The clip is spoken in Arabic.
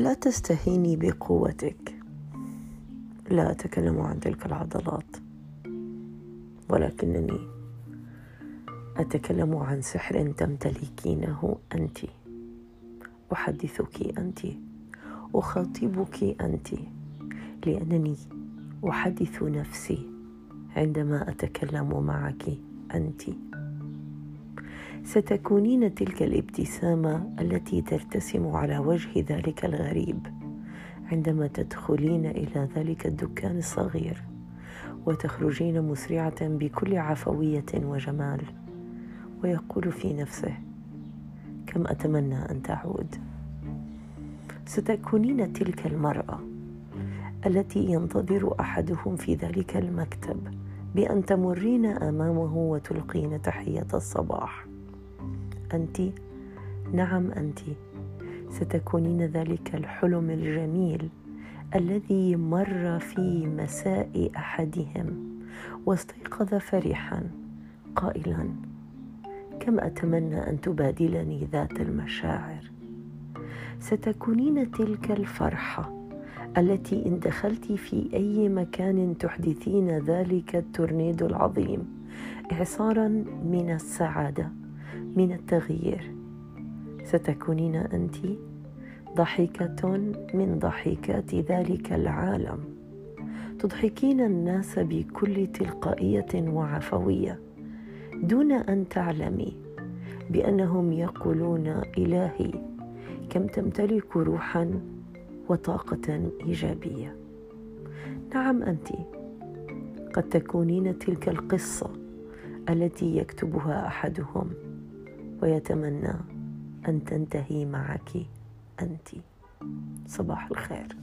لا تستهيني بقوتك. لا أتكلم عن تلك العضلات ولكنني أتكلم عن سحر تمتلكينه أنت. أحدثك أنت. أخاطبك أنت. لأنني أحدث نفسي عندما أتكلم معك أنت. ستكونين تلك الابتسامة التي ترتسم على وجه ذلك الغريب عندما تدخلين إلى ذلك الدكان الصغير وتخرجين مسرعة بكل عفوية وجمال. ويقول في نفسه كم أتمنى أن تعود. ستكونين تلك المرأة التي ينتظر أحدهم في ذلك المكتب بأن تمرين أمامه وتلقين تحية الصباح. أنت؟ نعم أنت. ستكونين ذلك الحلم الجميل الذي مر في مساء أحدهم واستيقظ فرحا قائلا كم أتمنى أن تبادلني ذات المشاعر؟ ستكونين تلك الفرحة التي إن دخلت في أي مكان تحدثين ذلك التورنيدو العظيم. إعصارا من السعادة من التغيير. ستكونين أنت ضحكة من ضحكات ذلك العالم. تضحكين الناس بكل تلقائية وعفوية. دون أن تعلمي بأنهم يقولون إلهي كم تمتلك روحا وطاقة إيجابية. نعم أنت قد تكونين تلك القصة التي يكتبها أحدهم ويتمنى أن تنتهي معك أنت. صباح الخير.